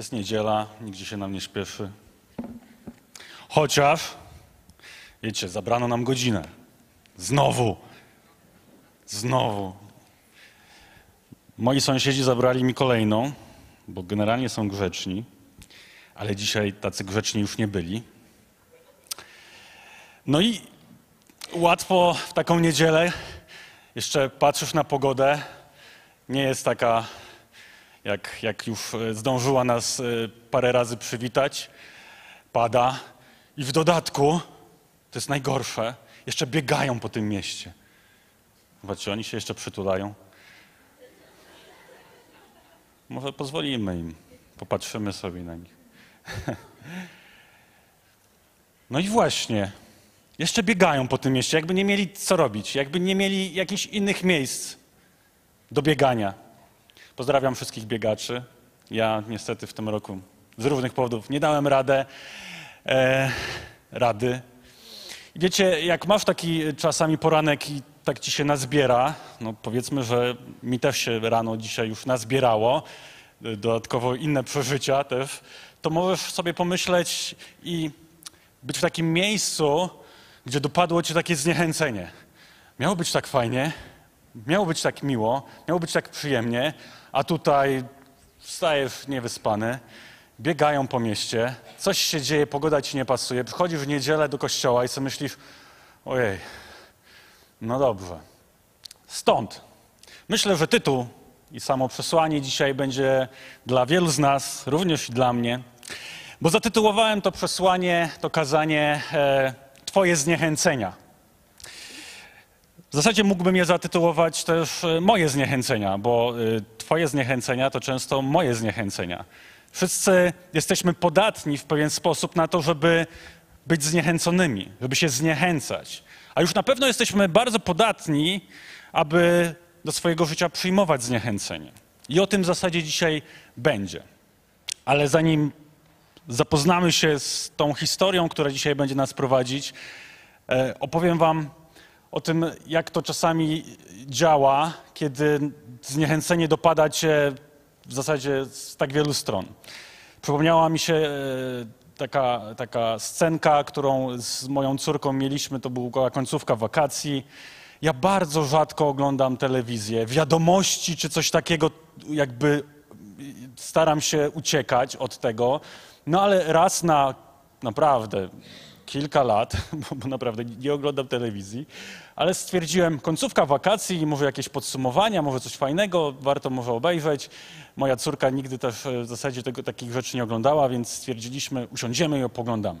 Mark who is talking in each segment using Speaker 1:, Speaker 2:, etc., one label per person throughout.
Speaker 1: Jest niedziela, nigdzie się nam nie śpieszy. Chociaż, wiecie, zabrano nam godzinę. Znowu. Znowu. Moi sąsiedzi zabrali mi kolejną, bo generalnie są grzeczni, ale dzisiaj tacy grzeczni już nie byli. No i łatwo w taką niedzielę, jeszcze patrzysz na pogodę, nie jest taka, jak, jak już e, zdążyła nas e, parę razy przywitać. Pada i w dodatku, to jest najgorsze, jeszcze biegają po tym mieście. Zobaczcie, oni się jeszcze przytulają. Może pozwolimy im, popatrzymy sobie na nich. No i właśnie, jeszcze biegają po tym mieście, jakby nie mieli co robić, jakby nie mieli jakichś innych miejsc do biegania. Pozdrawiam wszystkich biegaczy. Ja niestety w tym roku z różnych powodów nie dałem radę, e, rady. Wiecie, jak masz taki czasami poranek i tak ci się nazbiera, no powiedzmy, że mi też się rano dzisiaj już nazbierało, e, dodatkowo inne przeżycia też, to możesz sobie pomyśleć i być w takim miejscu, gdzie dopadło cię takie zniechęcenie. Miało być tak fajnie, miało być tak miło, miało być tak przyjemnie, a tutaj wstajesz niewyspany, biegają po mieście, coś się dzieje, pogoda ci nie pasuje, przychodzisz w niedzielę do kościoła i sobie myślisz, ojej, no dobrze. Stąd. Myślę, że tytuł i samo przesłanie dzisiaj będzie dla wielu z nas, również i dla mnie, bo zatytułowałem to przesłanie, to kazanie e, Twoje zniechęcenia. W zasadzie mógłbym je zatytułować też e, moje zniechęcenia, bo e, Twoje zniechęcenia to często moje zniechęcenia. Wszyscy jesteśmy podatni w pewien sposób na to, żeby być zniechęconymi, żeby się zniechęcać. A już na pewno jesteśmy bardzo podatni, aby do swojego życia przyjmować zniechęcenie. I o tym w zasadzie dzisiaj będzie. Ale zanim zapoznamy się z tą historią, która dzisiaj będzie nas prowadzić, e, opowiem Wam o tym, jak to czasami działa, kiedy zniechęcenie dopada cię w zasadzie z tak wielu stron. Przypomniała mi się e, taka, taka scenka, którą z moją córką mieliśmy, to była końcówka wakacji. Ja bardzo rzadko oglądam telewizję, wiadomości czy coś takiego, jakby staram się uciekać od tego, no ale raz na naprawdę kilka lat, bo, bo naprawdę nie oglądam telewizji, ale stwierdziłem, końcówka wakacji, może jakieś podsumowania, może coś fajnego, warto może obejrzeć. Moja córka nigdy też e, w zasadzie tego, takich rzeczy nie oglądała, więc stwierdziliśmy, usiądziemy i opoglądamy.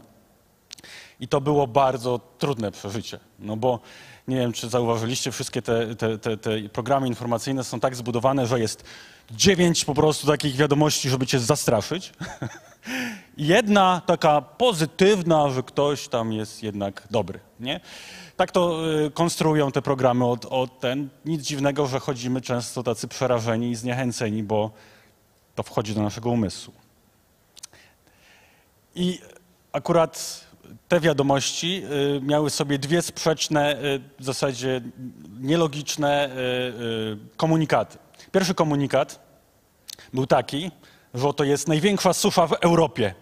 Speaker 1: I to było bardzo trudne przeżycie, no bo nie wiem, czy zauważyliście, wszystkie te, te, te, te programy informacyjne są tak zbudowane, że jest dziewięć po prostu takich wiadomości, żeby cię zastraszyć. Jedna taka pozytywna, że ktoś tam jest jednak dobry, nie? Tak to y, konstruują te programy od, od ten. Nic dziwnego, że chodzimy często tacy przerażeni i zniechęceni, bo to wchodzi do naszego umysłu. I akurat te wiadomości y, miały sobie dwie sprzeczne, y, w zasadzie nielogiczne komunikaty. Pierwszy komunikat był taki, że oto jest największa susza w Europie.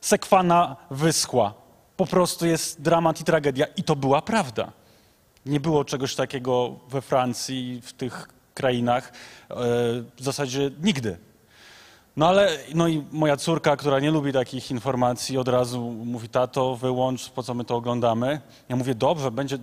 Speaker 1: Sekwana wyschła. Po prostu jest dramat i tragedia. I to była prawda. Nie było czegoś takiego we Francji, w tych krainach, e, w zasadzie nigdy. No ale, no i moja córka, która nie lubi takich informacji, od razu mówi, tato, wyłącz, po co my to oglądamy. Ja mówię, dobrze, będzie,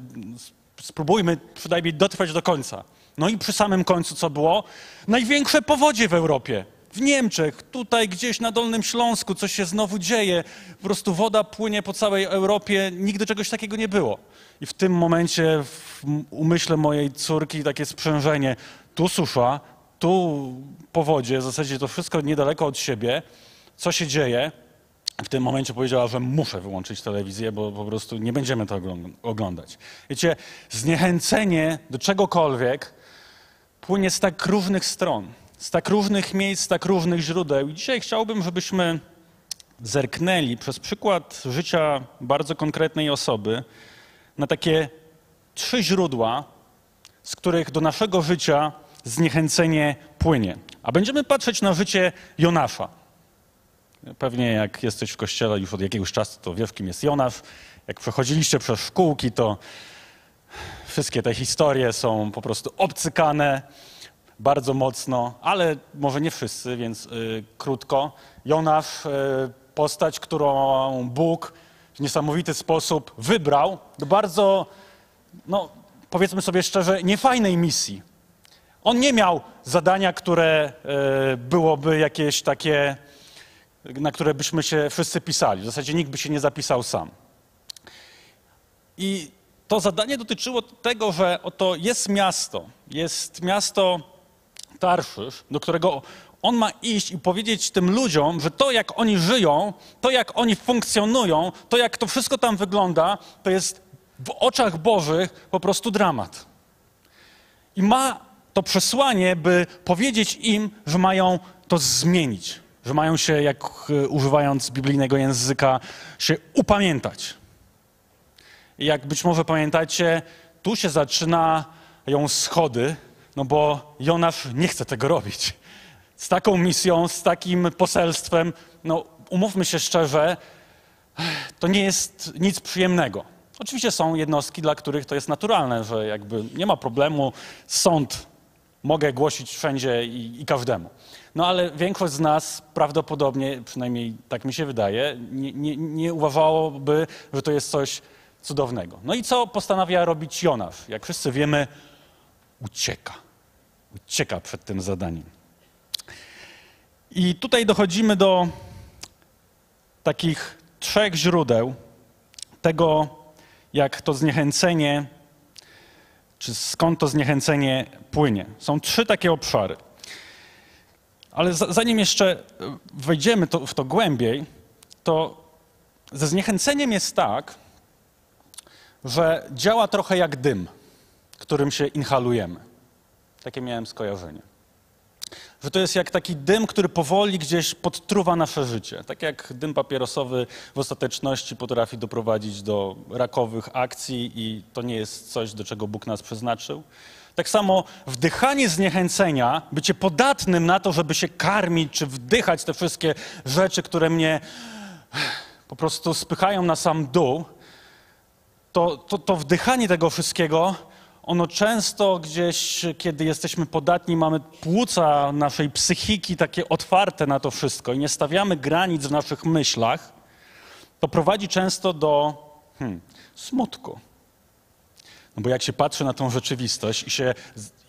Speaker 1: spróbujmy przynajmniej dotrwać do końca. No i przy samym końcu co było? Największe powodzie w Europie w Niemczech, tutaj gdzieś na Dolnym Śląsku coś się znowu dzieje. Po prostu woda płynie po całej Europie, nigdy czegoś takiego nie było. I w tym momencie w umyśle mojej córki takie sprzężenie, tu susza, tu powodzie, w zasadzie to wszystko niedaleko od siebie. Co się dzieje? W tym momencie powiedziała, że muszę wyłączyć telewizję, bo po prostu nie będziemy to oglądać. Wiecie, zniechęcenie do czegokolwiek płynie z tak różnych stron z tak różnych miejsc, z tak różnych źródeł. I dzisiaj chciałbym, żebyśmy zerknęli przez przykład życia bardzo konkretnej osoby na takie trzy źródła, z których do naszego życia zniechęcenie płynie. A będziemy patrzeć na życie Jonasza. Pewnie jak jesteś w kościele już od jakiegoś czasu, to wiesz, kim jest Jonasz. Jak przechodziliście przez szkółki, to wszystkie te historie są po prostu obcykane bardzo mocno, ale może nie wszyscy, więc y, krótko. Jonasz, y, postać, którą Bóg w niesamowity sposób wybrał do bardzo, no powiedzmy sobie szczerze, niefajnej misji. On nie miał zadania, które y, byłoby jakieś takie, na które byśmy się wszyscy pisali. W zasadzie nikt by się nie zapisał sam. I to zadanie dotyczyło tego, że oto jest miasto, jest miasto Tarszysz, do którego on ma iść i powiedzieć tym ludziom, że to jak oni żyją, to jak oni funkcjonują, to jak to wszystko tam wygląda, to jest w oczach Bożych po prostu dramat. I ma to przesłanie, by powiedzieć im, że mają to zmienić, że mają się, jak e, używając biblijnego języka, się upamiętać. I jak być może pamiętacie, tu się zaczynają schody, no bo Jonasz nie chce tego robić. Z taką misją, z takim poselstwem, no umówmy się szczerze, to nie jest nic przyjemnego. Oczywiście są jednostki, dla których to jest naturalne, że jakby nie ma problemu, sąd mogę głosić wszędzie i, i każdemu. No ale większość z nas prawdopodobnie, przynajmniej tak mi się wydaje, nie, nie, nie uważałoby, że to jest coś cudownego. No i co postanawia robić Jonasz? Jak wszyscy wiemy, ucieka. Ucieka przed tym zadaniem. I tutaj dochodzimy do takich trzech źródeł tego, jak to zniechęcenie, czy skąd to zniechęcenie płynie. Są trzy takie obszary. Ale zanim jeszcze wejdziemy to, w to głębiej, to ze zniechęceniem jest tak, że działa trochę jak dym, którym się inhalujemy. Takie miałem skojarzenie. Że to jest jak taki dym, który powoli gdzieś podtruwa nasze życie. Tak jak dym papierosowy w ostateczności potrafi doprowadzić do rakowych akcji i to nie jest coś, do czego Bóg nas przeznaczył. Tak samo wdychanie zniechęcenia, bycie podatnym na to, żeby się karmić czy wdychać te wszystkie rzeczy, które mnie po prostu spychają na sam dół, to, to, to wdychanie tego wszystkiego, ono często gdzieś, kiedy jesteśmy podatni, mamy płuca naszej psychiki takie otwarte na to wszystko i nie stawiamy granic w naszych myślach, to prowadzi często do hmm, smutku. No bo jak się patrzy na tą rzeczywistość i się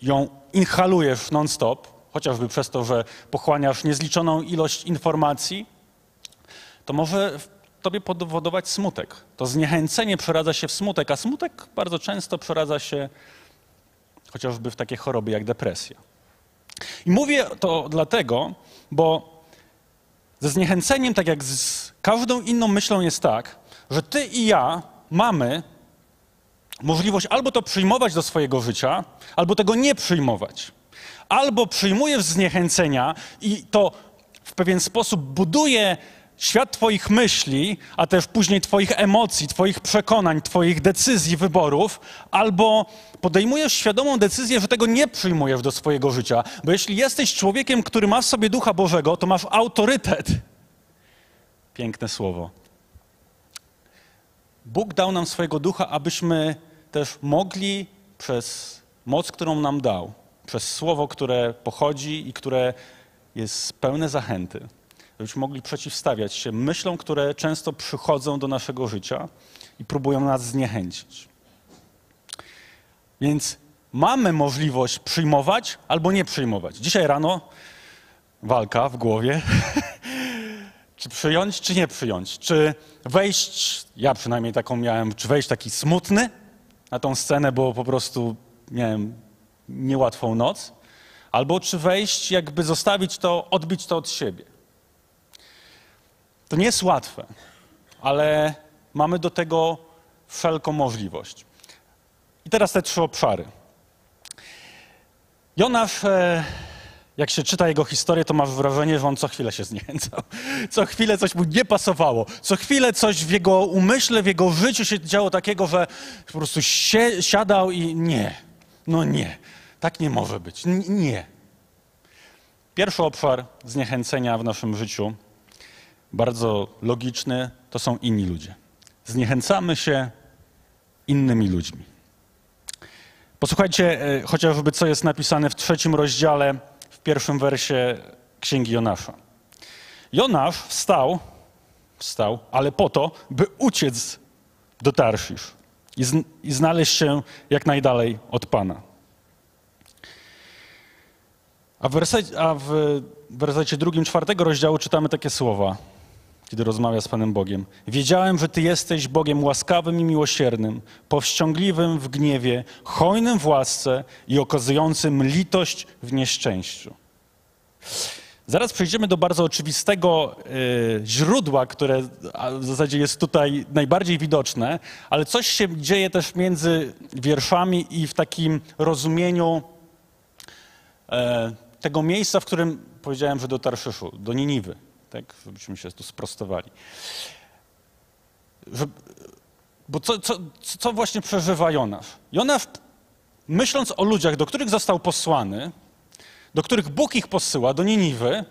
Speaker 1: ją inhalujesz non-stop, chociażby przez to, że pochłaniasz niezliczoną ilość informacji, to może tobie powodować smutek. To zniechęcenie przeradza się w smutek, a smutek bardzo często przeradza się chociażby w takie choroby jak depresja. I mówię to dlatego, bo ze zniechęceniem, tak jak z każdą inną myślą, jest tak, że ty i ja mamy możliwość albo to przyjmować do swojego życia, albo tego nie przyjmować. Albo przyjmujesz zniechęcenia i to w pewien sposób buduje świat Twoich myśli, a też później Twoich emocji, Twoich przekonań, Twoich decyzji, wyborów, albo podejmujesz świadomą decyzję, że tego nie przyjmujesz do swojego życia. Bo jeśli jesteś człowiekiem, który ma w sobie ducha Bożego, to masz autorytet. Piękne słowo. Bóg dał nam swojego ducha, abyśmy też mogli przez moc, którą nam dał, przez słowo, które pochodzi i które jest pełne zachęty, żebyśmy mogli przeciwstawiać się myślom, które często przychodzą do naszego życia i próbują nas zniechęcić. Więc mamy możliwość przyjmować albo nie przyjmować. Dzisiaj rano walka w głowie. czy przyjąć, czy nie przyjąć? Czy wejść, ja przynajmniej taką miałem, czy wejść taki smutny na tą scenę, bo po prostu miałem niełatwą noc, albo czy wejść, jakby zostawić to, odbić to od siebie. To nie jest łatwe, ale mamy do tego wszelką możliwość. I teraz te trzy obszary. Jonasz, e, jak się czyta jego historię, to masz wrażenie, że on co chwilę się zniechęcał. Co chwilę coś mu nie pasowało. Co chwilę coś w jego umyśle, w jego życiu się działo takiego, że po prostu się, siadał i nie, no nie, tak nie może być, nie. Pierwszy obszar zniechęcenia w naszym życiu bardzo logiczny, to są inni ludzie. Zniechęcamy się innymi ludźmi. Posłuchajcie e, chociażby, co jest napisane w trzecim rozdziale, w pierwszym wersie Księgi Jonasza. Jonasz wstał, wstał, ale po to, by uciec do Tarszisz i, z, i znaleźć się jak najdalej od Pana. A w, wersecie, a w wersecie drugim, czwartego rozdziału czytamy takie słowa, kiedy rozmawia z Panem Bogiem. Wiedziałem, że Ty jesteś Bogiem łaskawym i miłosiernym, powściągliwym w gniewie, hojnym w łasce i okazującym litość w nieszczęściu. Zaraz przejdziemy do bardzo oczywistego y, źródła, które w zasadzie jest tutaj najbardziej widoczne, ale coś się dzieje też między wierszami i w takim rozumieniu y, tego miejsca, w którym powiedziałem, że do Tarszyszu, do Niniwy, tak, żebyśmy się tu sprostowali. Że, bo co, co, co właśnie przeżywa Jonasz? Jonasz, myśląc o ludziach, do których został posłany, do których Bóg ich posyła, do Niniwy,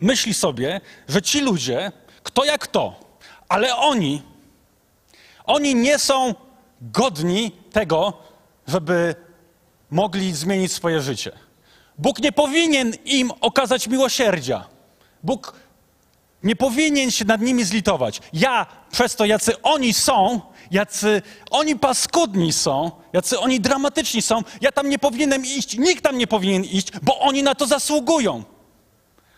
Speaker 1: myśli sobie, że ci ludzie, kto jak to, ale oni, oni nie są godni tego, żeby mogli zmienić swoje życie. Bóg nie powinien im okazać miłosierdzia. Bóg nie powinien się nad nimi zlitować. Ja przez to, jacy oni są, jacy oni paskudni są, jacy oni dramatyczni są, ja tam nie powinienem iść, nikt tam nie powinien iść, bo oni na to zasługują.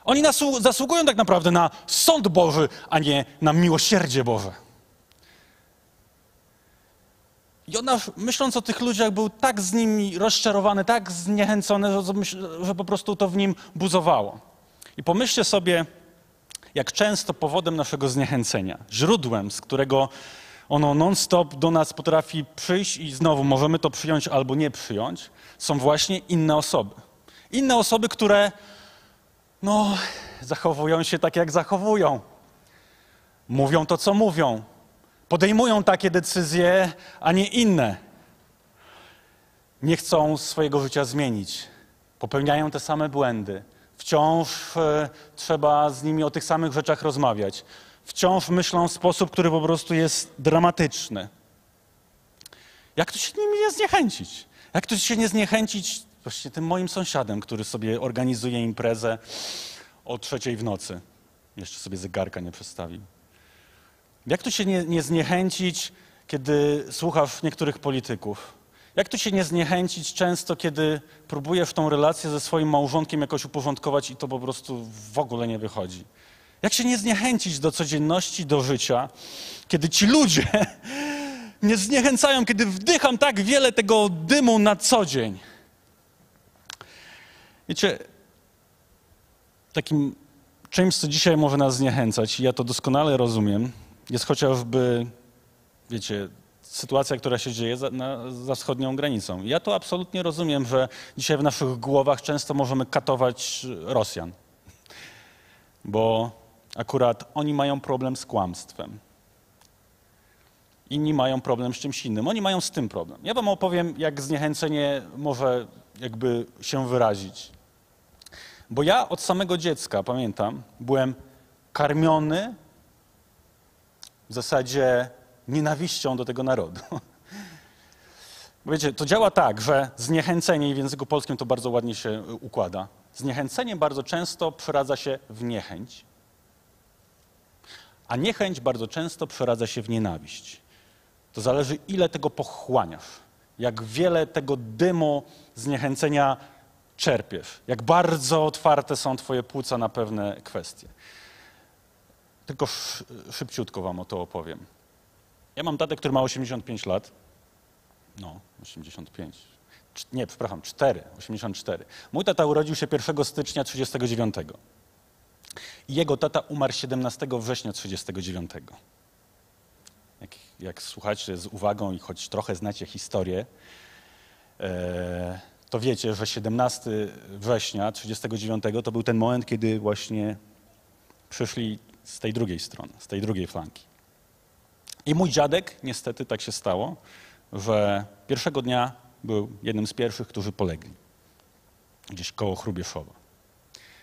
Speaker 1: Oni zasługują tak naprawdę na sąd Boży, a nie na miłosierdzie Boże. I ona, myśląc o tych ludziach, był tak z nimi rozczarowany, tak zniechęcony, że po prostu to w nim buzowało. I pomyślcie sobie, jak często powodem naszego zniechęcenia, źródłem, z którego ono non-stop do nas potrafi przyjść i znowu możemy to przyjąć albo nie przyjąć, są właśnie inne osoby. Inne osoby, które no, zachowują się tak, jak zachowują. Mówią to, co mówią. Podejmują takie decyzje, a nie inne. Nie chcą swojego życia zmienić. Popełniają te same błędy. Wciąż e, trzeba z nimi o tych samych rzeczach rozmawiać. Wciąż myślą w sposób, który po prostu jest dramatyczny. Jak tu się nimi nie zniechęcić? Jak tu się nie zniechęcić właśnie tym moim sąsiadem, który sobie organizuje imprezę o trzeciej w nocy? Jeszcze sobie zegarka nie przestawił. Jak tu się nie, nie zniechęcić, kiedy słuchasz niektórych polityków? Jak tu się nie zniechęcić często, kiedy próbujesz tą relację ze swoim małżonkiem jakoś uporządkować i to po prostu w ogóle nie wychodzi? Jak się nie zniechęcić do codzienności, do życia, kiedy ci ludzie mnie zniechęcają, kiedy wdycham tak wiele tego dymu na co dzień? Wiecie, takim czymś, co dzisiaj może nas zniechęcać, i ja to doskonale rozumiem, jest chociażby, wiecie, sytuacja, która się dzieje za, na, za wschodnią granicą. Ja to absolutnie rozumiem, że dzisiaj w naszych głowach często możemy katować Rosjan, bo akurat oni mają problem z kłamstwem. Inni mają problem z czymś innym. Oni mają z tym problem. Ja wam opowiem, jak zniechęcenie może jakby się wyrazić. Bo ja od samego dziecka, pamiętam, byłem karmiony w zasadzie nienawiścią do tego narodu. Wiecie, to działa tak, że zniechęcenie, w języku polskim to bardzo ładnie się układa, zniechęcenie bardzo często przeradza się w niechęć, a niechęć bardzo często przeradza się w nienawiść. To zależy, ile tego pochłaniasz, jak wiele tego dymu zniechęcenia czerpiesz, jak bardzo otwarte są Twoje płuca na pewne kwestie. Tylko szybciutko Wam o to opowiem. Ja mam tatę, który ma 85 lat. No, 85. Nie, przepraszam, 4, 84. Mój tata urodził się 1 stycznia 39. I jego tata umarł 17 września 39. Jak, jak słuchacie z uwagą i choć trochę znacie historię, e, to wiecie, że 17 września 39 to był ten moment, kiedy właśnie przyszli z tej drugiej strony, z tej drugiej flanki. I mój dziadek, niestety tak się stało, że pierwszego dnia był jednym z pierwszych, którzy polegli. Gdzieś koło Chrubieszowa.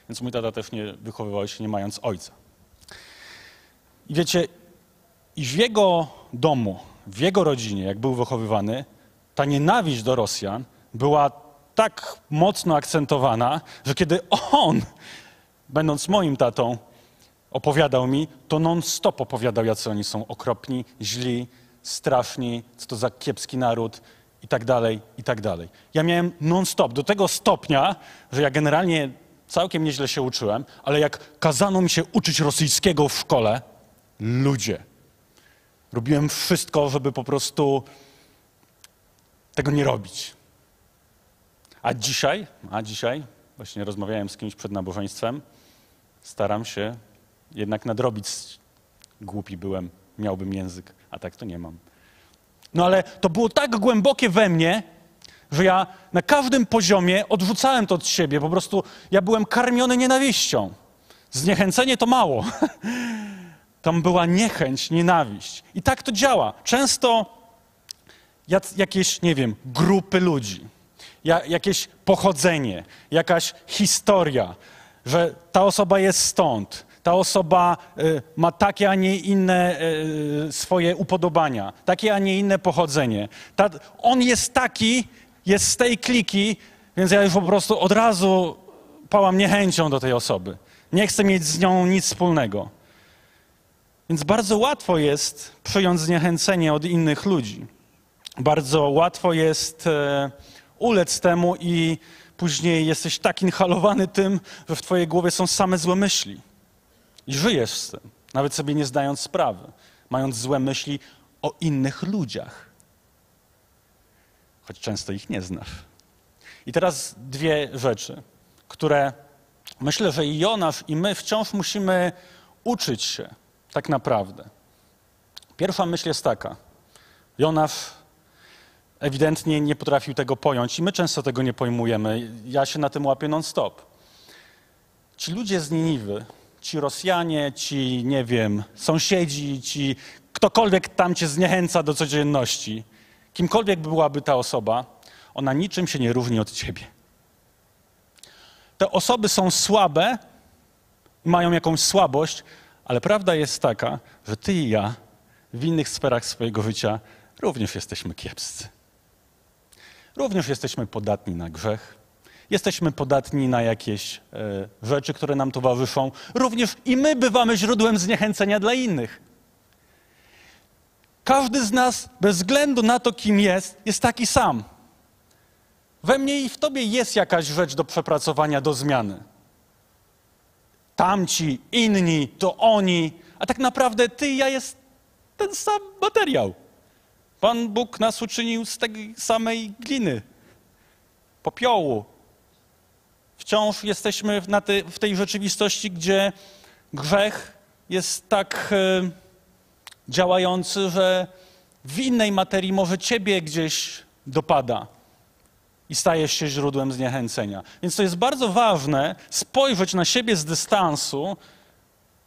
Speaker 1: Więc mój tata też nie wychowywał się nie mając ojca. I wiecie, i w jego domu, w jego rodzinie, jak był wychowywany, ta nienawiść do Rosjan była tak mocno akcentowana, że kiedy on, będąc moim tatą, opowiadał mi, to non-stop opowiadał, jacy oni są okropni, źli, straszni, co to za kiepski naród i tak dalej, i tak dalej. Ja miałem non-stop, do tego stopnia, że ja generalnie całkiem nieźle się uczyłem, ale jak kazano mi się uczyć rosyjskiego w szkole, ludzie, robiłem wszystko, żeby po prostu tego nie robić. A dzisiaj, a dzisiaj, właśnie rozmawiałem z kimś przed nabożeństwem, staram się jednak nadrobić. Głupi byłem, miałbym język, a tak to nie mam. No ale to było tak głębokie we mnie, że ja na każdym poziomie odrzucałem to od siebie. Po prostu ja byłem karmiony nienawiścią. Zniechęcenie to mało. Tam była niechęć, nienawiść. I tak to działa. Często jakieś, nie wiem, grupy ludzi, jakieś pochodzenie, jakaś historia, że ta osoba jest stąd, ta osoba y, ma takie, a nie inne y, swoje upodobania, takie, a nie inne pochodzenie. Ta, on jest taki, jest z tej kliki, więc ja już po prostu od razu pałam niechęcią do tej osoby. Nie chcę mieć z nią nic wspólnego. Więc bardzo łatwo jest przyjąć zniechęcenie od innych ludzi. Bardzo łatwo jest e, ulec temu i później jesteś tak inhalowany tym, że w twojej głowie są same złe myśli. I żyjesz z tym, nawet sobie nie zdając sprawy, mając złe myśli o innych ludziach. Choć często ich nie znasz. I teraz dwie rzeczy, które myślę, że i Jonasz, i my wciąż musimy uczyć się tak naprawdę. Pierwsza myśl jest taka. Jonasz ewidentnie nie potrafił tego pojąć i my często tego nie pojmujemy. Ja się na tym łapię non-stop. Ci ludzie z Niniwy, ci Rosjanie, ci, nie wiem, sąsiedzi, ci ktokolwiek tam cię zniechęca do codzienności, kimkolwiek byłaby ta osoba, ona niczym się nie różni od ciebie. Te osoby są słabe, mają jakąś słabość, ale prawda jest taka, że ty i ja w innych sferach swojego życia również jesteśmy kiepscy. Również jesteśmy podatni na grzech, jesteśmy podatni na jakieś e, rzeczy, które nam towarzyszą. Również i my bywamy źródłem zniechęcenia dla innych. Każdy z nas, bez względu na to, kim jest, jest taki sam. We mnie i w tobie jest jakaś rzecz do przepracowania, do zmiany. Tamci, inni, to oni, a tak naprawdę ty i ja jest ten sam materiał. Pan Bóg nas uczynił z tej samej gliny, popiołu. Wciąż jesteśmy te, w tej rzeczywistości, gdzie grzech jest tak e, działający, że w innej materii może ciebie gdzieś dopada i stajesz się źródłem zniechęcenia. Więc to jest bardzo ważne spojrzeć na siebie z dystansu,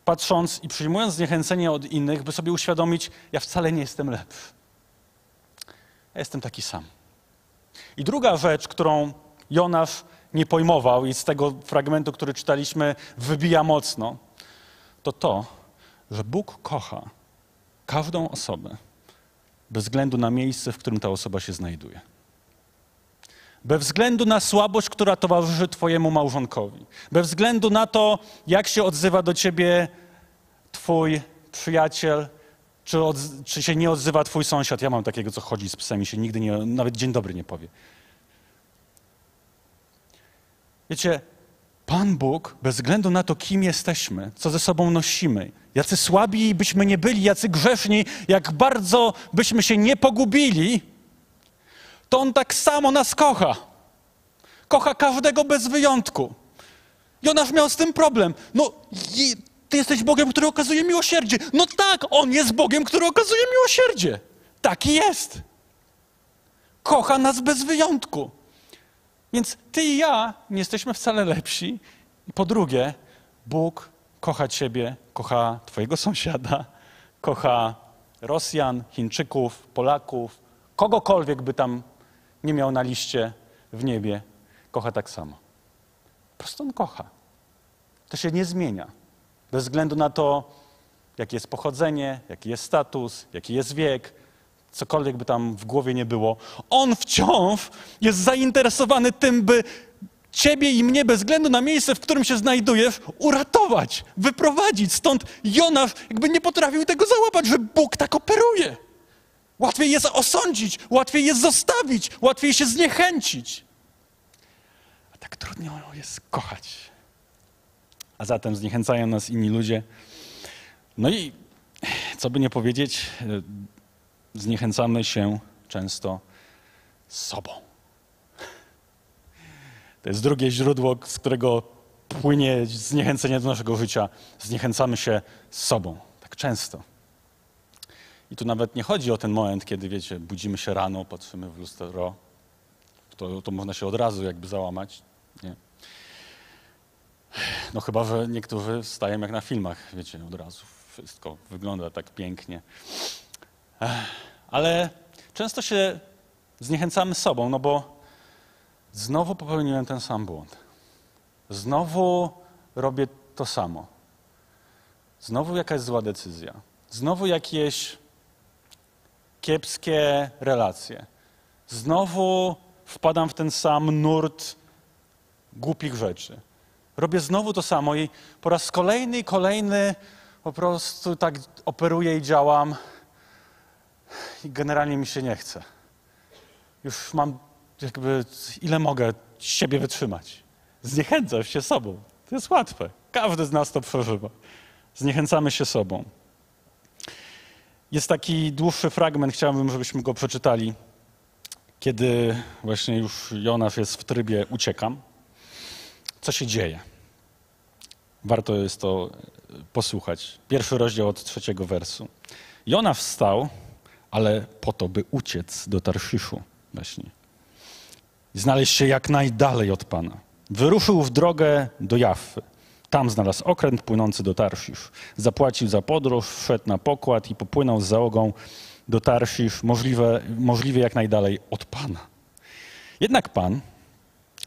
Speaker 1: patrząc i przyjmując zniechęcenie od innych, by sobie uświadomić, ja wcale nie jestem lepszy. Ja jestem taki sam. I druga rzecz, którą Jonasz nie pojmował i z tego fragmentu, który czytaliśmy, wybija mocno, to to, że Bóg kocha każdą osobę bez względu na miejsce, w którym ta osoba się znajduje. Bez względu na słabość, która towarzyszy Twojemu małżonkowi. Bez względu na to, jak się odzywa do Ciebie Twój przyjaciel, czy, od, czy się nie odzywa twój sąsiad? Ja mam takiego, co chodzi z psem i się nigdy nie, nawet dzień dobry nie powie. Wiecie, Pan Bóg, bez względu na to, kim jesteśmy, co ze sobą nosimy, jacy słabi byśmy nie byli, jacy grzeszni, jak bardzo byśmy się nie pogubili, to On tak samo nas kocha. Kocha każdego bez wyjątku. Jonasz miał z tym problem. No, ty jesteś Bogiem, który okazuje miłosierdzie. No tak, On jest Bogiem, który okazuje miłosierdzie. Taki jest. Kocha nas bez wyjątku. Więc ty i ja nie jesteśmy wcale lepsi. I po drugie, Bóg kocha ciebie, kocha twojego sąsiada, kocha Rosjan, Chińczyków, Polaków, kogokolwiek by tam nie miał na liście w niebie, kocha tak samo. Po prostu on kocha. To się nie zmienia. Bez względu na to, jakie jest pochodzenie, jaki jest status, jaki jest wiek, cokolwiek by tam w głowie nie było. On wciąż jest zainteresowany tym, by ciebie i mnie, bez względu na miejsce, w którym się znajdujesz, uratować, wyprowadzić. Stąd Jonasz jakby nie potrafił tego załapać, że Bóg tak operuje. Łatwiej jest osądzić, łatwiej jest zostawić, łatwiej się zniechęcić. A tak trudno jest kochać. A zatem zniechęcają nas inni ludzie. No i co by nie powiedzieć, zniechęcamy się często sobą. To jest drugie źródło, z którego płynie zniechęcenie do naszego życia. Zniechęcamy się sobą. Tak często. I tu nawet nie chodzi o ten moment, kiedy, wiecie, budzimy się rano, patrzymy w lustro. To, to można się od razu jakby załamać. Nie? No chyba, że niektórzy wstają jak na filmach, wiecie, od razu. Wszystko wygląda tak pięknie. Ale często się zniechęcamy sobą, no bo znowu popełniłem ten sam błąd. Znowu robię to samo. Znowu jakaś zła decyzja. Znowu jakieś kiepskie relacje. Znowu wpadam w ten sam nurt głupich rzeczy. Robię znowu to samo i po raz kolejny i kolejny po prostu tak operuję i działam i generalnie mi się nie chce. Już mam jakby ile mogę siebie wytrzymać. Zniechęcasz się sobą. To jest łatwe. Każdy z nas to przeżywa. Zniechęcamy się sobą. Jest taki dłuższy fragment, chciałbym, żebyśmy go przeczytali, kiedy właśnie już Jonasz jest w trybie uciekam. Co się dzieje? Warto jest to posłuchać. Pierwszy rozdział od trzeciego wersu. Jonasz wstał, ale po to, by uciec do Tarszyszu właśnie. Znaleźć się jak najdalej od Pana. Wyruszył w drogę do Jaffy. Tam znalazł okręt płynący do Tarsisz. Zapłacił za podróż, wszedł na pokład i popłynął z załogą do Tarsisz, możliwe, możliwie jak najdalej od Pana. Jednak Pan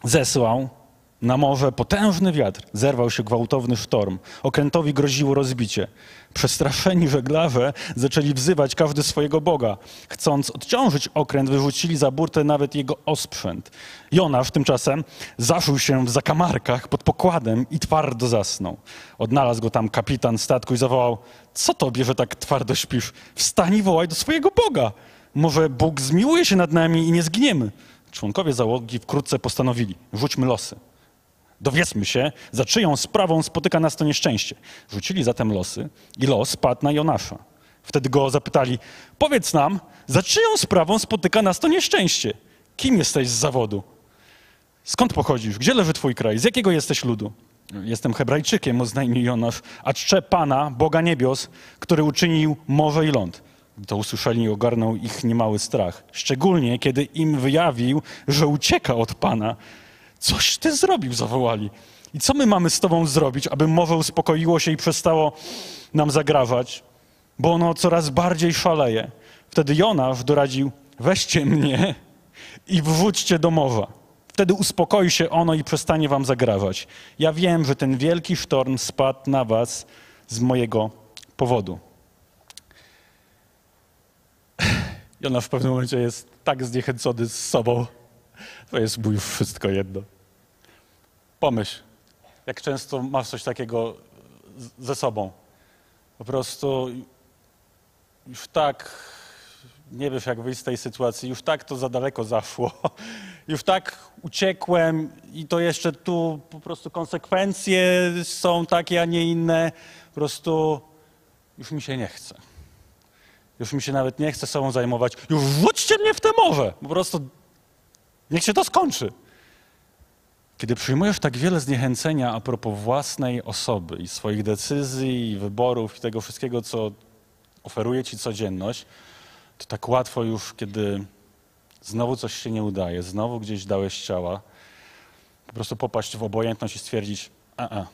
Speaker 1: zesłał na morze potężny wiatr, zerwał się gwałtowny sztorm. Okrętowi groziło rozbicie. Przestraszeni żeglarze zaczęli wzywać każdy swojego Boga. Chcąc odciążyć okręt, wyrzucili za burtę nawet jego osprzęt. Jonasz tymczasem zaszył się w zakamarkach pod pokładem i twardo zasnął. Odnalazł go tam kapitan statku i zawołał, co tobie, że tak twardo śpisz? Wstań i wołaj do swojego Boga. Może Bóg zmiłuje się nad nami i nie zgniemy. Członkowie załogi wkrótce postanowili, rzućmy losy. Dowiedzmy się, za czyją sprawą spotyka nas to nieszczęście. Rzucili zatem losy i los padł na Jonasza. Wtedy go zapytali, powiedz nam, za czyją sprawą spotyka nas to nieszczęście? Kim jesteś z zawodu? Skąd pochodzisz? Gdzie leży twój kraj? Z jakiego jesteś ludu? Jestem Hebrajczykiem, oznajmił Jonasz, a czczę Pana, Boga niebios, który uczynił morze i ląd. To usłyszeli, ogarnął ich niemały strach. Szczególnie, kiedy im wyjawił, że ucieka od Pana. Coś ty zrobił, zawołali. I co my mamy z tobą zrobić, aby morze uspokoiło się i przestało nam zagrażać? Bo ono coraz bardziej szaleje. Wtedy Jonasz doradził, weźcie mnie i wrzućcie do morza. Wtedy uspokoi się ono i przestanie wam zagrażać. Ja wiem, że ten wielki sztorm spadł na was z mojego powodu. Jonasz w pewnym momencie jest tak zniechęcony z sobą, to jest już wszystko jedno. Pomyśl, jak często masz coś takiego ze sobą. Po prostu już tak nie wiesz, jak wyjść z tej sytuacji, już tak to za daleko zaszło, już tak uciekłem i to jeszcze tu po prostu konsekwencje są takie, a nie inne. Po prostu już mi się nie chce. Już mi się nawet nie chce sobą zajmować. Już wrzućcie mnie w te morze. Po prostu Niech się to skończy. Kiedy przyjmujesz tak wiele zniechęcenia a propos własnej osoby i swoich decyzji, i wyborów, i tego wszystkiego, co oferuje ci codzienność, to tak łatwo już, kiedy znowu coś się nie udaje, znowu gdzieś dałeś ciała, po prostu popaść w obojętność i stwierdzić, a, a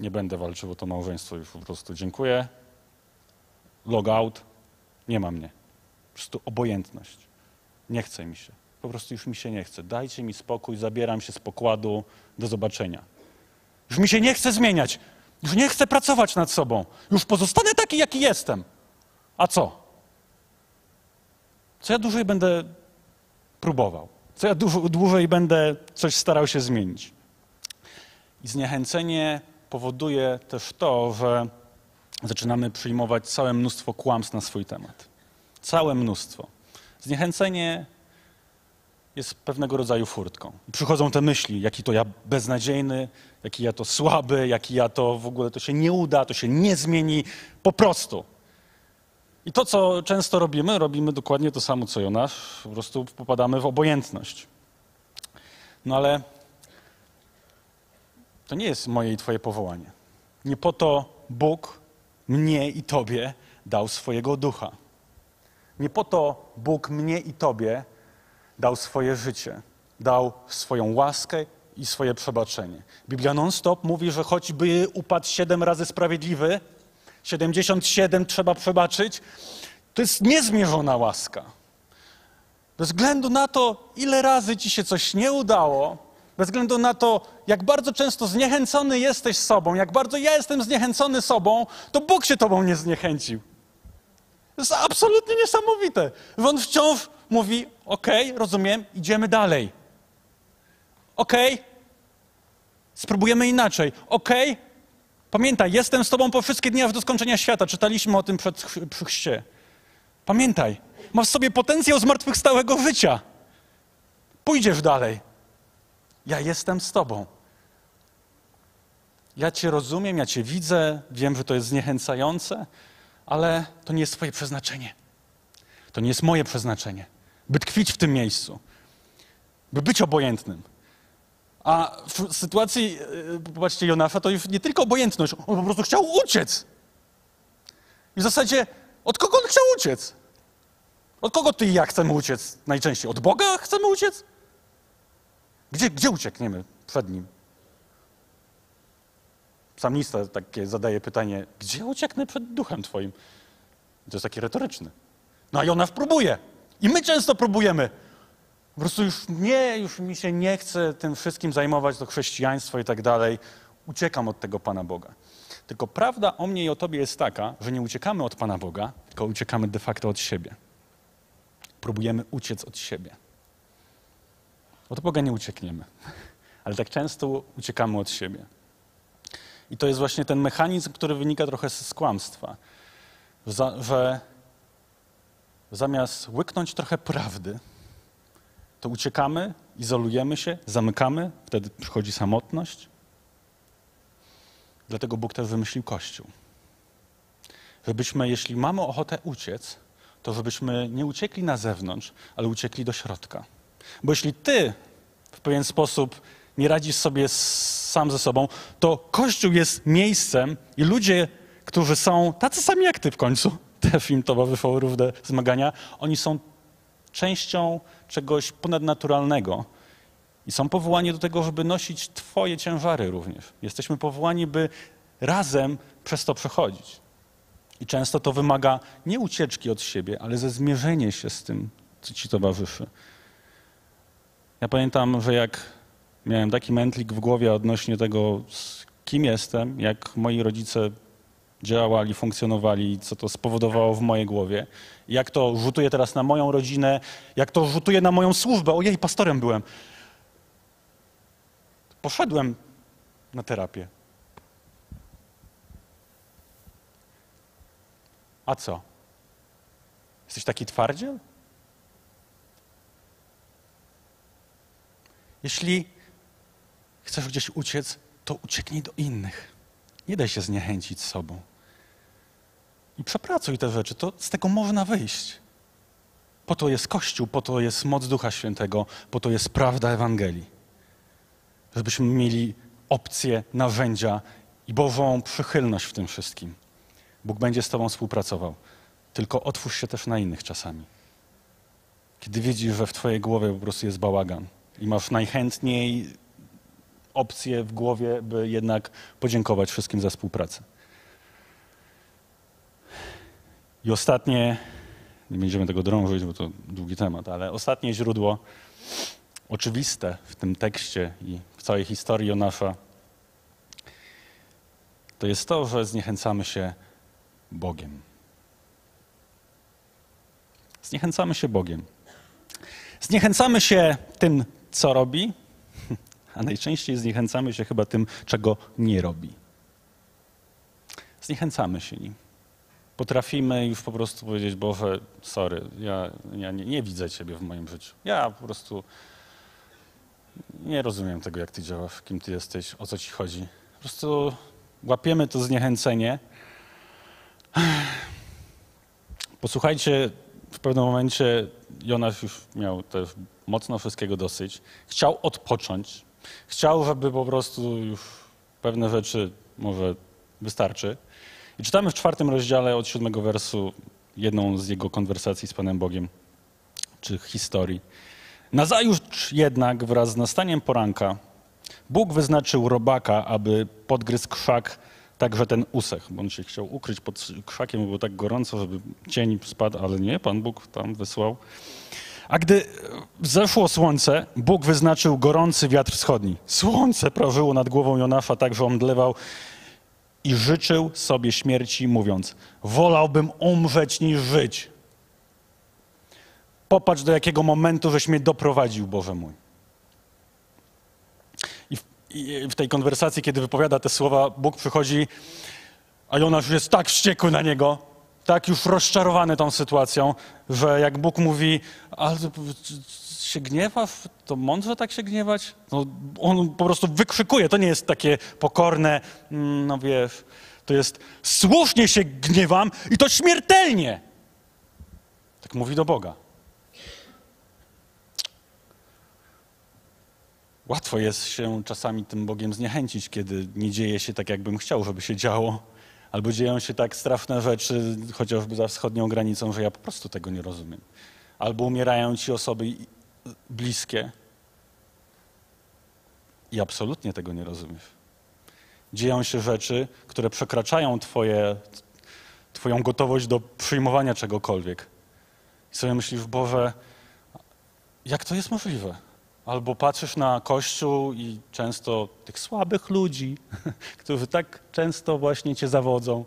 Speaker 1: nie będę walczył o to małżeństwo już po prostu, dziękuję, log out, nie ma mnie. Po prostu obojętność. Nie chce mi się. Po prostu już mi się nie chce. Dajcie mi spokój, zabieram się z pokładu. Do zobaczenia. Już mi się nie chce zmieniać. Już nie chcę pracować nad sobą. Już pozostanę taki, jaki jestem. A co? Co ja dłużej będę próbował? Co ja dłużej będę coś starał się zmienić? I zniechęcenie powoduje też to, że zaczynamy przyjmować całe mnóstwo kłamstw na swój temat. Całe mnóstwo. Zniechęcenie jest pewnego rodzaju furtką. Przychodzą te myśli, jaki to ja beznadziejny, jaki ja to słaby, jaki ja to w ogóle to się nie uda, to się nie zmieni, po prostu. I to, co często robimy, robimy dokładnie to samo, co Jonasz, po prostu popadamy w obojętność. No ale to nie jest moje i Twoje powołanie. Nie po to Bóg mnie i Tobie dał swojego ducha. Nie po to Bóg mnie i Tobie dał swoje życie, dał swoją łaskę i swoje przebaczenie. Biblia non-stop mówi, że choćby upadł siedem razy sprawiedliwy, 77 trzeba przebaczyć, to jest niezmierzona łaska. Bez względu na to, ile razy ci się coś nie udało, bez względu na to, jak bardzo często zniechęcony jesteś sobą, jak bardzo ja jestem zniechęcony sobą, to Bóg się tobą nie zniechęcił. To jest absolutnie niesamowite. On wciąż mówi: OK, rozumiem, idziemy dalej. OK, spróbujemy inaczej. OK, pamiętaj, jestem z Tobą po wszystkie dni aż do skończenia świata. Czytaliśmy o tym przed, przy chrzcie. Pamiętaj, masz w sobie potencjał zmartwychwstałego życia. Pójdziesz dalej. Ja jestem z Tobą. Ja Cię rozumiem, ja Cię widzę, wiem, że to jest zniechęcające, ale to nie jest Twoje przeznaczenie. To nie jest moje przeznaczenie. By tkwić w tym miejscu, by być obojętnym. A w sytuacji, e, popatrzcie, Jonasza, to już nie tylko obojętność, on po prostu chciał uciec. I w zasadzie, od kogo on chciał uciec? Od kogo ty i ja chcemy uciec najczęściej? Od Boga chcemy uciec? Gdzie, gdzie uciekniemy przed Nim? Psalmista takie zadaje pytanie, gdzie ucieknę przed duchem Twoim? To jest takie retoryczne. No a Jonasz próbuje. I my często próbujemy. Po prostu już nie, już mi się nie chce tym wszystkim zajmować, to chrześcijaństwo i tak dalej. Uciekam od tego Pana Boga. Tylko prawda o mnie i o Tobie jest taka, że nie uciekamy od Pana Boga, tylko uciekamy de facto od siebie. Próbujemy uciec od siebie. Od Boga nie uciekniemy, ale tak często uciekamy od siebie. I to jest właśnie ten mechanizm, który wynika trochę z kłamstwa, że zamiast łyknąć trochę prawdy, to uciekamy, izolujemy się, zamykamy, wtedy przychodzi samotność. Dlatego Bóg też wymyślił Kościół. Żebyśmy, jeśli mamy ochotę uciec, to żebyśmy nie uciekli na zewnątrz, ale uciekli do środka. Bo jeśli ty w pewien sposób nie radzisz sobie sam ze sobą, to Kościół jest miejscem i ludzie, którzy są tacy sami jak ty w końcu, też im towarzyszą równe zmagania, oni są częścią czegoś ponadnaturalnego i są powołani do tego, żeby nosić Twoje ciężary również. Jesteśmy powołani, by razem przez to przechodzić. I często to wymaga nie ucieczki od siebie, ale ze zmierzenie się z tym, co Ci towarzyszy. Ja pamiętam, że jak miałem taki mętlik w głowie odnośnie tego, kim jestem, jak moi rodzice działali, funkcjonowali, co to spowodowało w mojej głowie, jak to rzutuje teraz na moją rodzinę, jak to rzutuje na moją służbę. Ojej, pastorem byłem. Poszedłem na terapię. A co? Jesteś taki twardziel? Jeśli chcesz gdzieś uciec, to ucieknij do innych. Nie daj się zniechęcić sobą. I przepracuj te rzeczy, to z tego można wyjść. Po to jest Kościół, po to jest moc Ducha Świętego, po to jest prawda Ewangelii. Żebyśmy mieli opcje, narzędzia i Bożą przychylność w tym wszystkim. Bóg będzie z Tobą współpracował. Tylko otwórz się też na innych czasami. Kiedy widzisz, że w Twojej głowie po prostu jest bałagan i masz najchętniej opcję w głowie, by jednak podziękować wszystkim za współpracę. I ostatnie, nie będziemy tego drążyć, bo to długi temat, ale ostatnie źródło, oczywiste w tym tekście i w całej historii Jonasza, to jest to, że zniechęcamy się Bogiem. Zniechęcamy się Bogiem. Zniechęcamy się tym, co robi, a najczęściej zniechęcamy się chyba tym, czego nie robi. Zniechęcamy się nim. Potrafimy już po prostu powiedzieć, Boże, sorry, ja, ja nie, nie widzę Ciebie w moim życiu. Ja po prostu nie rozumiem tego, jak Ty działasz, kim Ty jesteś, o co Ci chodzi. Po prostu łapiemy to zniechęcenie. Posłuchajcie, w pewnym momencie Jonasz już miał też mocno wszystkiego dosyć. Chciał odpocząć. Chciał, żeby po prostu już pewne rzeczy może wystarczy. I czytamy w czwartym rozdziale od siódmego wersu jedną z jego konwersacji z Panem Bogiem, czy historii. Nazajutrz jednak wraz z nastaniem poranka Bóg wyznaczył robaka, aby podgryzł krzak, tak że ten usech, bo on się chciał ukryć pod krzakiem, było tak gorąco, żeby cień spadł, ale nie, Pan Bóg tam wysłał. A gdy zeszło słońce, Bóg wyznaczył gorący wiatr wschodni. Słońce prażyło nad głową Jonasza tak, że omdlewał i życzył sobie śmierci, mówiąc: Wolałbym umrzeć niż żyć. Popatrz, do jakiego momentu żeś mnie doprowadził, Boże mój. I w, I w tej konwersacji, kiedy wypowiada te słowa, Bóg przychodzi, a Jonasz jest tak wściekły na niego, tak już rozczarowany tą sytuacją, że jak Bóg mówi, ale się gniewasz, to mądrze tak się gniewać? No, on po prostu wykrzykuje, to nie jest takie pokorne, mm, no wiesz, to jest słusznie się gniewam i to śmiertelnie. Tak mówi do Boga. Łatwo jest się czasami tym Bogiem zniechęcić, kiedy nie dzieje się tak, jakbym chciał, żeby się działo, albo dzieją się tak straszne rzeczy, chociażby za wschodnią granicą, że ja po prostu tego nie rozumiem. Albo umierają ci osoby bliskie i absolutnie tego nie rozumiesz. Dzieją się rzeczy, które przekraczają twoje, Twoją gotowość do przyjmowania czegokolwiek. I sobie myślisz, Boże, jak to jest możliwe? Albo patrzysz na Kościół i często tych słabych ludzi, którzy tak często właśnie cię zawodzą.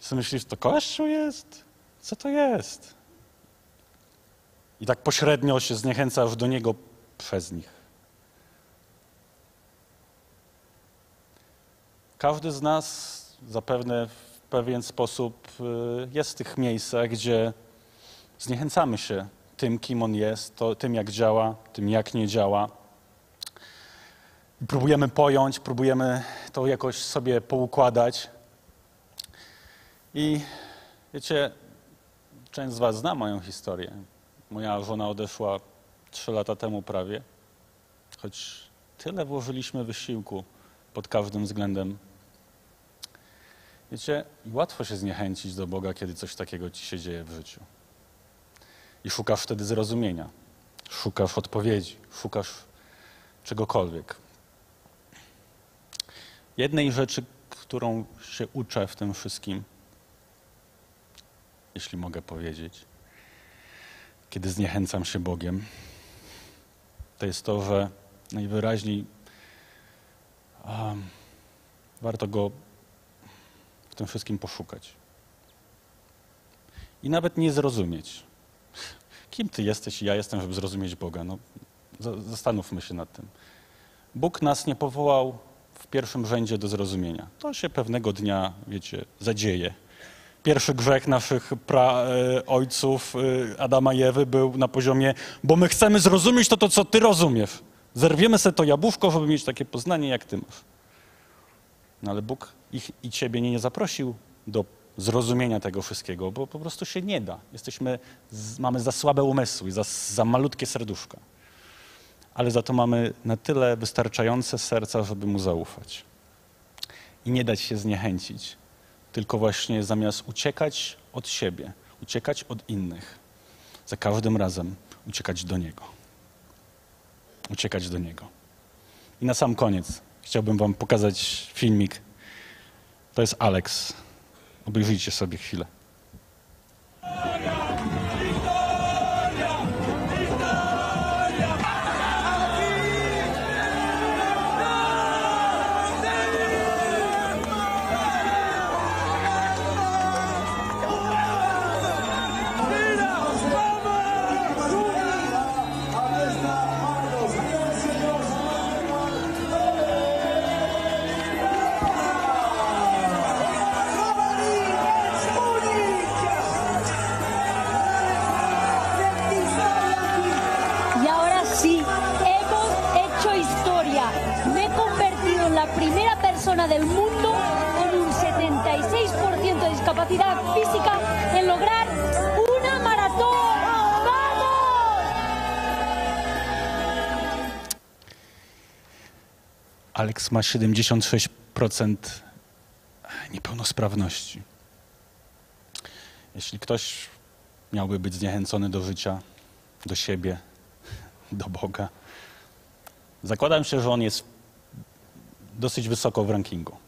Speaker 1: I sobie myślisz, to Kościół jest? Co to jest? I tak pośrednio się zniechęcasz do Niego przez nich. Każdy z nas zapewne w pewien sposób y, jest w tych miejscach, gdzie zniechęcamy się tym, kim On jest, to, tym, jak działa, tym, jak nie działa. Próbujemy pojąć, próbujemy to jakoś sobie poukładać. I wiecie, część z Was zna moją historię. Moja żona odeszła trzy lata temu prawie, choć tyle włożyliśmy wysiłku pod każdym względem. Wiecie, łatwo się zniechęcić do Boga, kiedy coś takiego ci się dzieje w życiu. I szukasz wtedy zrozumienia, szukasz odpowiedzi, szukasz czegokolwiek. Jednej rzeczy, którą się uczę w tym wszystkim, jeśli mogę powiedzieć, kiedy zniechęcam się Bogiem, to jest to, że najwyraźniej um, warto Go w tym wszystkim poszukać. I nawet nie zrozumieć. Kim Ty jesteś i ja jestem, żeby zrozumieć Boga? No, zastanówmy się nad tym. Bóg nas nie powołał w pierwszym rzędzie do zrozumienia. To się pewnego dnia, wiecie, zadzieje pierwszy grzech naszych e, ojców e, Adama i Ewy był na poziomie, bo my chcemy zrozumieć to, to co ty rozumiesz. Zerwiemy sobie to jabłuszko, żeby mieć takie poznanie, jak ty masz. No ale Bóg ich i ciebie nie, nie zaprosił do zrozumienia tego wszystkiego, bo po prostu się nie da. Jesteśmy, mamy za słabe umysły, za, za malutkie serduszka. Ale za to mamy na tyle wystarczające serca, żeby Mu zaufać. I nie dać się zniechęcić tylko właśnie zamiast uciekać od siebie, uciekać od innych, za każdym razem uciekać do Niego. Uciekać do Niego. I na sam koniec chciałbym Wam pokazać filmik. To jest Alex. Obejrzyjcie sobie chwilę.
Speaker 2: 76% de discapacidad física en lograr una maratón. ¡Vamos!
Speaker 1: Alex ma 76% niepełnosprawności. Jeśli ktoś miałby być zniechęcony do życia, do siebie, do Boga, zakładam się, że on jest dosyć wysoko w rankingu.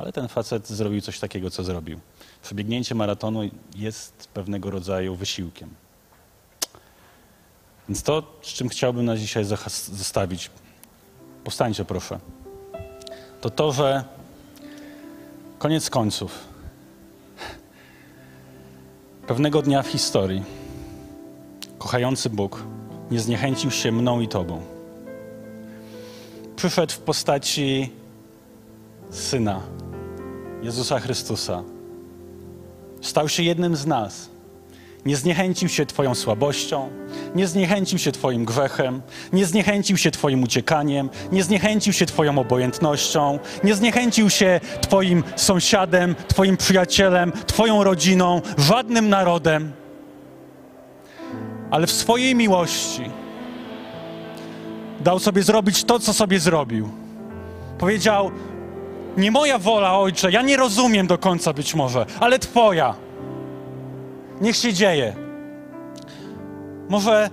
Speaker 1: Ale ten facet zrobił coś takiego, co zrobił. Przebiegnięcie maratonu jest pewnego rodzaju wysiłkiem. Więc to, z czym chciałbym nas dzisiaj zostawić, powstańcie proszę, to to, że koniec końców, pewnego dnia w historii, kochający Bóg nie zniechęcił się mną i Tobą. Przyszedł w postaci Syna, Jezusa Chrystusa. Stał się jednym z nas. Nie zniechęcił się Twoją słabością, nie zniechęcił się Twoim grzechem, nie zniechęcił się Twoim uciekaniem, nie zniechęcił się Twoją obojętnością, nie zniechęcił się Twoim sąsiadem, Twoim przyjacielem, Twoją rodziną, żadnym narodem, ale w swojej miłości dał sobie zrobić to, co sobie zrobił. Powiedział: Nie moja wola, ojcze, ja nie rozumiem do końca być może, ale Twoja. Niech się dzieje. Może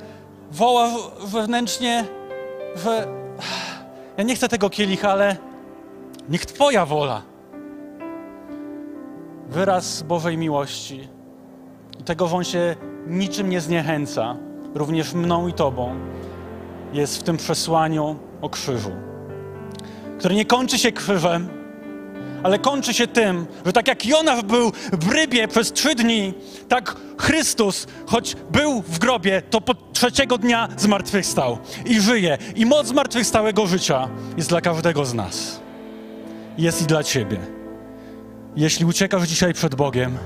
Speaker 1: woła wewnętrznie, że ja nie chcę tego kielicha, ale niech Twoja wola. Wyraz Bożej miłości tego, On się niczym nie zniechęca, również mną i Tobą, jest w tym przesłaniu o krzyżu, które nie kończy się krzyżem, ale kończy się tym, że tak jak Jonasz był w rybie przez trzy dni, tak Chrystus, choć był w grobie, to po trzeciego dnia zmartwychwstał i żyje. I moc zmartwychwstałego życia jest dla każdego z nas. Jest i dla Ciebie. Jeśli uciekasz dzisiaj przed Bogiem,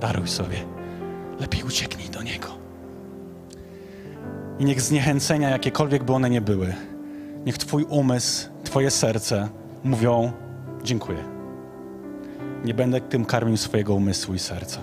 Speaker 1: daruj sobie. Lepiej ucieknij do Niego. I niech zniechęcenia, jakiekolwiek by one nie były, niech Twój umysł, Twoje serce mówią: Dziękuję. Nie będę tym karmił swojego umysłu i serca.